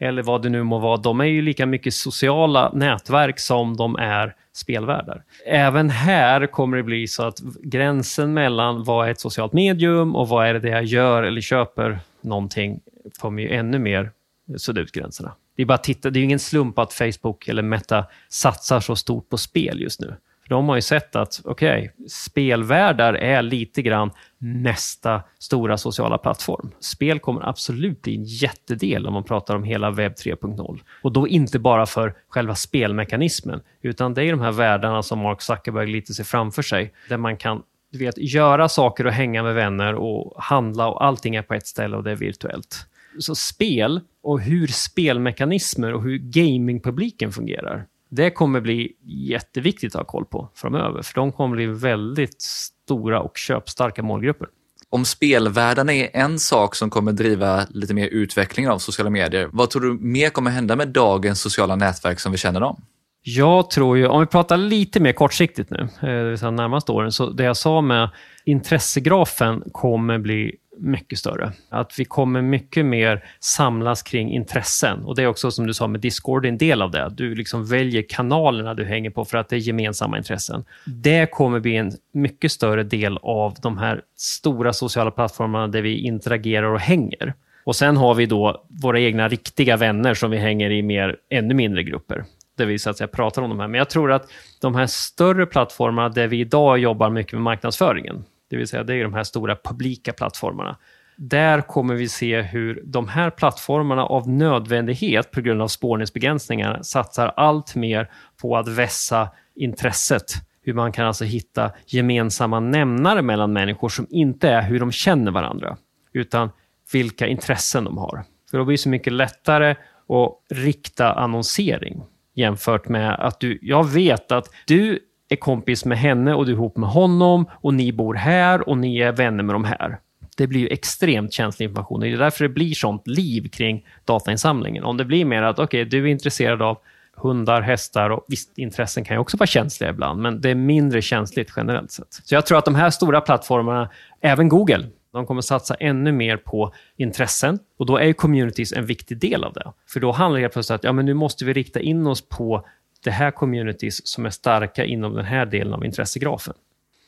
eller vad det nu må vara, de är ju lika mycket sociala nätverk som de är spelvärldar. Även här kommer det bli så att gränsen mellan vad är ett socialt medium och vad är det jag gör eller köper någonting kommer ju ännu mer sudda ut gränserna. Det är bara titta, det är ingen slump att Facebook eller Meta satsar så stort på spel just nu. För de har ju sett att okej, okay, spelvärldar är lite grann nästa stora sociala plattform. Spel kommer absolut bli en jättedel om man pratar om hela webb 3.0. Och då inte bara för själva spelmekanismen, utan det är de här världarna som Mark Zuckerberg lite ser framför sig, där man kan du vet, göra saker och hänga med vänner och handla och allting är på ett ställe och det är virtuellt. Så spel och hur spelmekanismer och hur gamingpubliken fungerar, det kommer bli jätteviktigt att ha koll på framöver, för de kommer bli väldigt stora och köpstarka målgrupper. Om spelvärlden är en sak som kommer driva lite mer utvecklingen av sociala medier, vad tror du mer kommer hända med dagens sociala nätverk som vi känner dem? Jag tror ju, om vi pratar lite mer kortsiktigt nu, eh, det vill säga närmaste åren, så det jag sa med intressegrafen kommer bli mycket större. Att vi kommer mycket mer samlas kring intressen. Och det är också som du sa med Discord, en del av det. Du liksom väljer kanalerna du hänger på för att det är gemensamma intressen. Det kommer bli en mycket större del av de här stora sociala plattformarna där vi interagerar och hänger. Och sen har vi då våra egna riktiga vänner som vi hänger i mer, ännu mindre grupper där vi så att säga, pratar om de här. Men jag tror att de här större plattformarna där vi idag jobbar mycket med marknadsföringen, det vill säga det är de här stora publika plattformarna. Där kommer vi se hur de här plattformarna av nödvändighet på grund av spårningsbegränsningar satsar allt mer på att vässa intresset. Hur man kan alltså hitta gemensamma nämnare mellan människor som inte är hur de känner varandra, utan vilka intressen de har. För då blir det så mycket lättare att rikta annonsering jämfört med att du, jag vet att du är kompis med henne och du är ihop med honom och ni bor här och ni är vänner med de här. Det blir ju extremt känslig information. Det är därför det blir sånt liv kring datainsamlingen. Om det blir mer att okej, okay, du är intresserad av hundar, hästar och visst, intressen kan ju också vara känsliga ibland, men det är mindre känsligt generellt sett. Så jag tror att de här stora plattformarna, även Google, de kommer satsa ännu mer på intressen och då är communities en viktig del av det. För då handlar det plötsligt om att ja, men nu måste vi rikta in oss på det här communities som är starka inom den här delen av intressegrafen.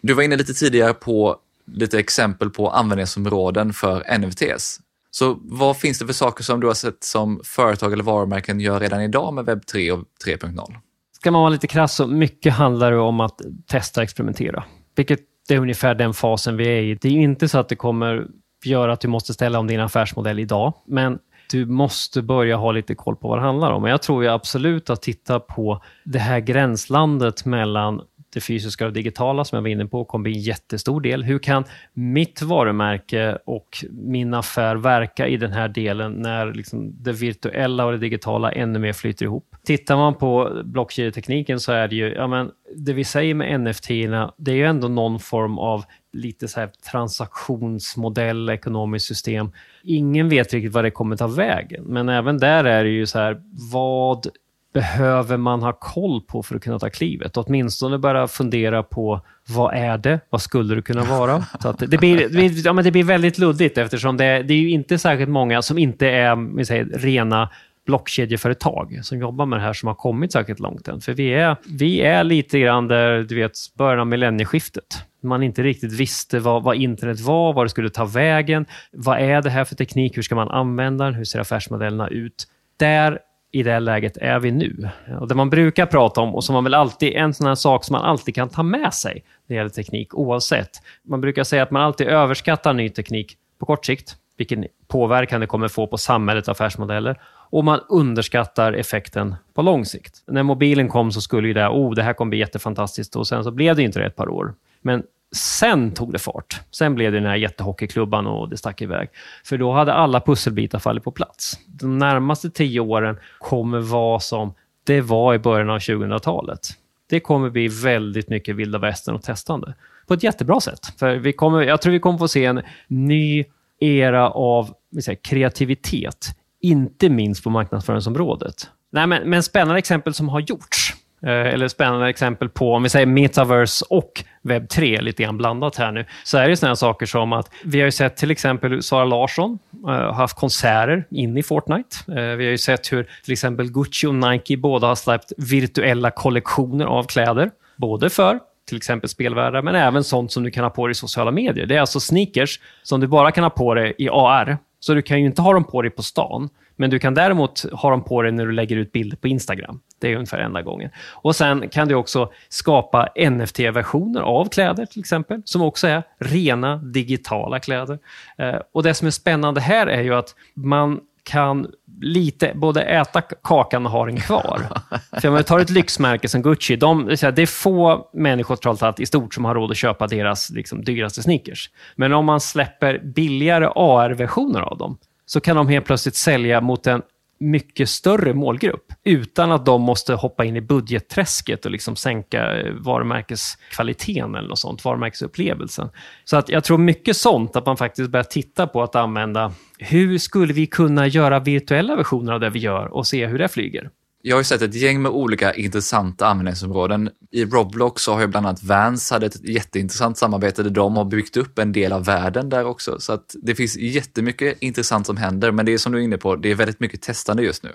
Du var inne lite tidigare på lite exempel på användningsområden för NFTs. Så vad finns det för saker som du har sett som företag eller varumärken gör redan idag med webb 3 och 3.0? Ska man vara lite krass så mycket handlar det om att testa och experimentera. Vilket det är ungefär den fasen vi är i. Det är inte så att det kommer göra att du måste ställa om din affärsmodell idag, men du måste börja ha lite koll på vad det handlar om. Men jag tror ju absolut att titta på det här gränslandet mellan det fysiska och digitala som jag var inne på kommer bli en jättestor del. Hur kan mitt varumärke och min affär verka i den här delen när liksom det virtuella och det digitala ännu mer flyter ihop? Tittar man på blockkedjetekniken så är det ju, ja men det vi säger med NFT, det är ju ändå någon form av lite så här transaktionsmodell, ekonomiskt system. Ingen vet riktigt vad det kommer ta vägen, men även där är det ju så här, vad behöver man ha koll på för att kunna ta klivet? Åtminstone börja fundera på vad är det? Vad skulle det kunna vara? Så att det, blir, ja, men det blir väldigt luddigt eftersom det, det är ju inte särskilt många som inte är vi säger, rena blockkedjeföretag som jobbar med det här som har kommit särskilt långt än. För vi är, vi är lite grann där, du vet, början av millennieskiftet. Man inte riktigt visste vad, vad internet var, vad det skulle ta vägen. Vad är det här för teknik? Hur ska man använda den? Hur ser affärsmodellerna ut? Där i det läget är vi nu. Och det man brukar prata om och som man väl alltid, en sån här sak som man alltid kan ta med sig när det gäller teknik oavsett. Man brukar säga att man alltid överskattar ny teknik på kort sikt, vilken påverkan det kommer få på samhällets affärsmodeller och man underskattar effekten på lång sikt. När mobilen kom så skulle ju det, oh, det här kommer bli jättefantastiskt och sen så blev det inte det ett par år. Men Sen tog det fart. Sen blev det den här jättehockeyklubban och det stack iväg. För då hade alla pusselbitar fallit på plats. De närmaste tio åren kommer vara som det var i början av 2000-talet. Det kommer bli väldigt mycket vilda västern och testande. På ett jättebra sätt. För vi kommer, jag tror vi kommer få se en ny era av säga, kreativitet. Inte minst på marknadsföringsområdet. Nej, men, men spännande exempel som har gjorts Eh, eller spännande exempel på, om vi säger metaverse och webb 3, lite grann blandat här nu, så är det sådana saker som att vi har ju sett till exempel Sara Larsson uh, haft konserter in i Fortnite. Uh, vi har ju sett hur till exempel Gucci och Nike båda har släppt virtuella kollektioner av kläder, både för till exempel spelvärldar, men även sånt som du kan ha på dig i sociala medier. Det är alltså sneakers som du bara kan ha på dig i AR, så du kan ju inte ha dem på dig på stan. Men du kan däremot ha dem på dig när du lägger ut bilder på Instagram. Det är ungefär enda gången. Och Sen kan du också skapa NFT-versioner av kläder till exempel, som också är rena digitala kläder. Eh, och Det som är spännande här är ju att man kan lite både äta kakan och ha den kvar. För om vi tar ett lyxmärke som Gucci, de, det är få människor trots allt i stort som har råd att köpa deras liksom, dyraste sneakers. Men om man släpper billigare AR-versioner av dem, så kan de helt plötsligt sälja mot en mycket större målgrupp utan att de måste hoppa in i budgetträsket och liksom sänka eh, varumärkeskvaliteten eller något sånt, varumärkesupplevelsen. Så att jag tror mycket sånt, att man faktiskt börjar titta på att använda hur skulle vi kunna göra virtuella versioner av det vi gör och se hur det flyger. Jag har ju sett ett gäng med olika intressanta användningsområden. I Roblox så har ju bland annat Vans hade ett jätteintressant samarbete där de har byggt upp en del av världen där också. Så att det finns jättemycket intressant som händer, men det är som du är inne på, det är väldigt mycket testande just nu.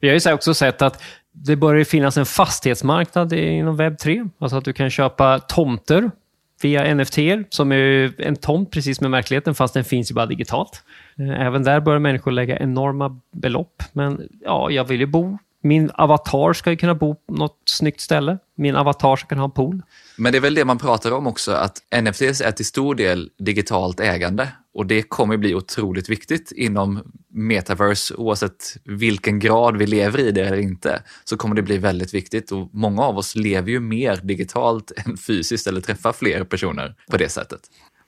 Vi har ju också sett att det börjar finnas en fastighetsmarknad inom webb 3. Alltså att du kan köpa tomter via NFT som är en tomt precis med verkligheten, fast den finns ju bara digitalt. Eh, även där börjar människor lägga enorma belopp. Men ja, jag vill ju bo min avatar ska ju kunna bo på något snyggt ställe. Min avatar ska kunna ha en pool. Men det är väl det man pratar om också, att NFTs är till stor del digitalt ägande och det kommer bli otroligt viktigt inom metaverse, oavsett vilken grad vi lever i det eller inte, så kommer det bli väldigt viktigt och många av oss lever ju mer digitalt än fysiskt eller träffar fler personer på det sättet.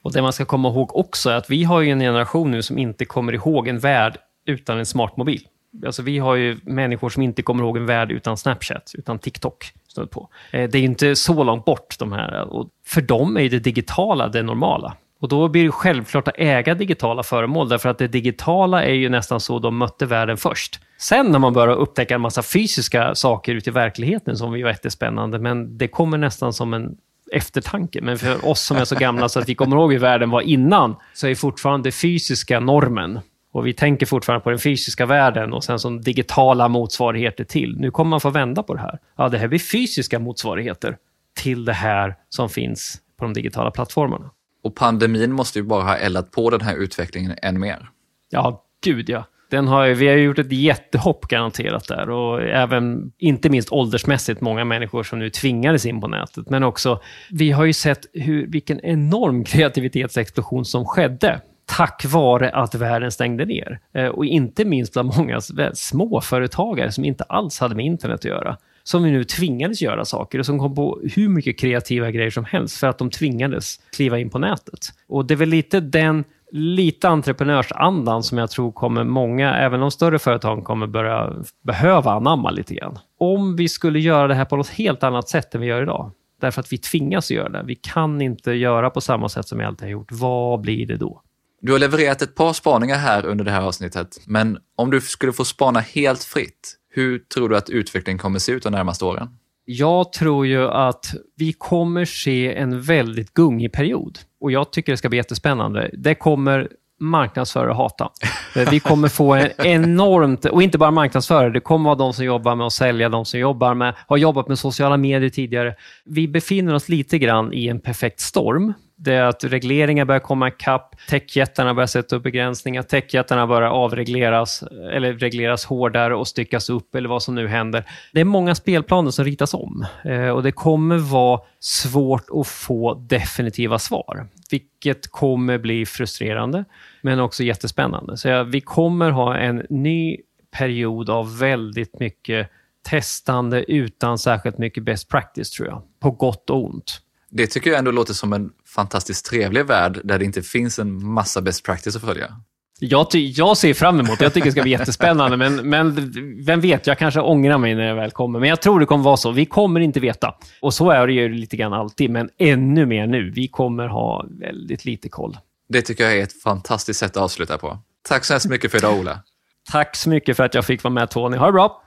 Och det man ska komma ihåg också är att vi har ju en generation nu som inte kommer ihåg en värld utan en smartmobil. Alltså vi har ju människor som inte kommer ihåg en värld utan Snapchat, utan TikTok. På. Eh, det är inte så långt bort de här. Och för dem är det digitala det normala. Och då blir det självklart att äga digitala föremål, därför att det digitala är ju nästan så de mötte världen först. Sen när man börjar upptäcka en massa fysiska saker ute i verkligheten som är jättespännande, men det kommer nästan som en eftertanke. Men för oss som är så gamla så att vi kommer ihåg hur världen var innan, så är fortfarande fysiska normen. Och vi tänker fortfarande på den fysiska världen och sen som digitala motsvarigheter till. Nu kommer man få vända på det här. Ja, det här blir fysiska motsvarigheter till det här som finns på de digitala plattformarna. Och pandemin måste ju bara ha eldat på den här utvecklingen än mer. Ja, gud ja. Den har, vi har gjort ett jättehopp garanterat där och även, inte minst åldersmässigt, många människor som nu tvingades in på nätet. Men också, vi har ju sett hur, vilken enorm kreativitetsexplosion som skedde tack vare att världen stängde ner. Eh, och inte minst bland många småföretagare som inte alls hade med internet att göra. Som vi nu tvingades göra saker och som kom på hur mycket kreativa grejer som helst för att de tvingades kliva in på nätet. Och det är väl lite den lite entreprenörsandan som jag tror kommer många, även de större företagen, kommer börja behöva anamma lite grann. Om vi skulle göra det här på något helt annat sätt än vi gör idag, därför att vi tvingas göra det. Vi kan inte göra på samma sätt som vi alltid har gjort. Vad blir det då? Du har levererat ett par spaningar här under det här avsnittet, men om du skulle få spana helt fritt, hur tror du att utvecklingen kommer se ut de närmaste åren? Jag tror ju att vi kommer se en väldigt gungig period och jag tycker det ska bli jättespännande. Det kommer marknadsförare hata. Eh, vi kommer få en enormt, och inte bara marknadsförare, det kommer vara de som jobbar med att sälja, de som jobbar med, har jobbat med sociala medier tidigare. Vi befinner oss lite grann i en perfekt storm det är att regleringar börjar komma ikapp, techjättarna börjar sätta upp begränsningar, techjättarna börjar avregleras eller regleras hårdare och styckas upp eller vad som nu händer. Det är många spelplaner som ritas om eh, och det kommer vara svårt att få definitiva svar, vilket kommer bli frustrerande men också jättespännande. Så vi kommer ha en ny period av väldigt mycket testande utan särskilt mycket best practice tror jag, på gott och ont. Det tycker jag ändå låter som en fantastiskt trevlig värld där det inte finns en massa best practice att följa. Jag, jag ser fram emot det. Jag tycker det ska bli jättespännande. Men, men vem vet, jag kanske ångrar mig när jag väl kommer. Men jag tror det kommer vara så. Vi kommer inte veta. Och så är det ju lite grann alltid, men ännu mer nu. Vi kommer ha väldigt lite koll. Det tycker jag är ett fantastiskt sätt att avsluta på. Tack så hemskt mycket för idag, Ola. Tack så mycket för att jag fick vara med, Tony. Ha det bra!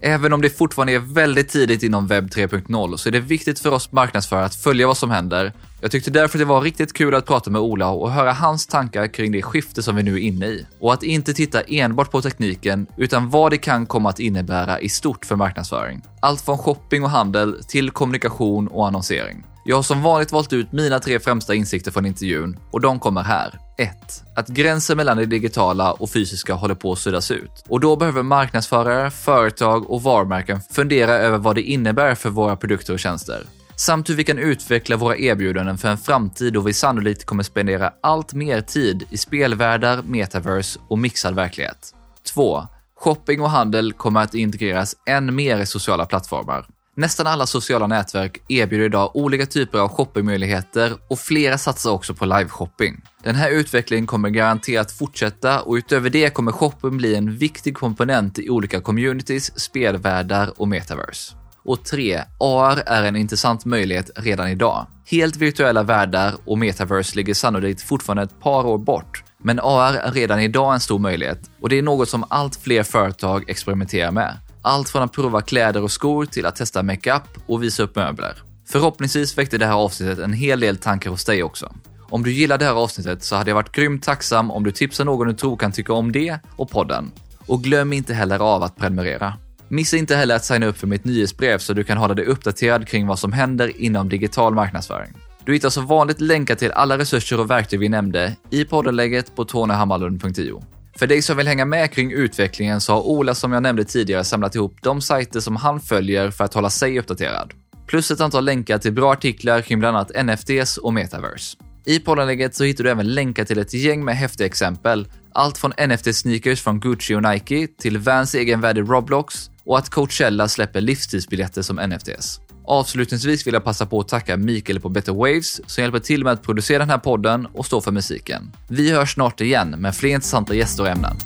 Även om det fortfarande är väldigt tidigt inom webb 3.0 så är det viktigt för oss marknadsförare att följa vad som händer. Jag tyckte därför det var riktigt kul att prata med Ola och höra hans tankar kring det skifte som vi nu är inne i. Och att inte titta enbart på tekniken, utan vad det kan komma att innebära i stort för marknadsföring. Allt från shopping och handel till kommunikation och annonsering. Jag har som vanligt valt ut mina tre främsta insikter från intervjun och de kommer här. 1. Att gränsen mellan det digitala och fysiska håller på att suddas ut. Och då behöver marknadsförare, företag och varumärken fundera över vad det innebär för våra produkter och tjänster. Samt hur vi kan utveckla våra erbjudanden för en framtid då vi sannolikt kommer spendera allt mer tid i spelvärldar, metaverse och mixad verklighet. 2. Shopping och handel kommer att integreras än mer i sociala plattformar. Nästan alla sociala nätverk erbjuder idag olika typer av shoppingmöjligheter och flera satsar också på liveshopping. Den här utvecklingen kommer garanterat fortsätta och utöver det kommer shopping bli en viktig komponent i olika communities, spelvärldar och metaverse. Och 3. AR är en intressant möjlighet redan idag. Helt virtuella världar och metaverse ligger sannolikt fortfarande ett par år bort, men AR är redan idag en stor möjlighet och det är något som allt fler företag experimenterar med. Allt från att prova kläder och skor till att testa makeup och visa upp möbler. Förhoppningsvis väckte det här avsnittet en hel del tankar hos dig också. Om du gillar det här avsnittet så hade jag varit grymt tacksam om du tipsar någon du tror kan tycka om det och podden. Och glöm inte heller av att prenumerera. Missa inte heller att signa upp för mitt nyhetsbrev så du kan hålla dig uppdaterad kring vad som händer inom digital marknadsföring. Du hittar som vanligt länkar till alla resurser och verktyg vi nämnde i poddenlägget på tonyhammarlund.io. För dig som vill hänga med kring utvecklingen så har Ola som jag nämnde tidigare samlat ihop de sajter som han följer för att hålla sig uppdaterad. Plus ett antal länkar till bra artiklar kring bland annat NFTs och metaverse. I poddanlägget så hittar du även länkar till ett gäng med häftiga exempel. Allt från NFT-sneakers från Gucci och Nike till Vans egen värld i Roblox och att Coachella släpper livstidsbiljetter som NFTs. Avslutningsvis vill jag passa på att tacka Mikael på Better Waves som hjälper till med att producera den här podden och stå för musiken. Vi hörs snart igen med fler intressanta gäster och ämnen.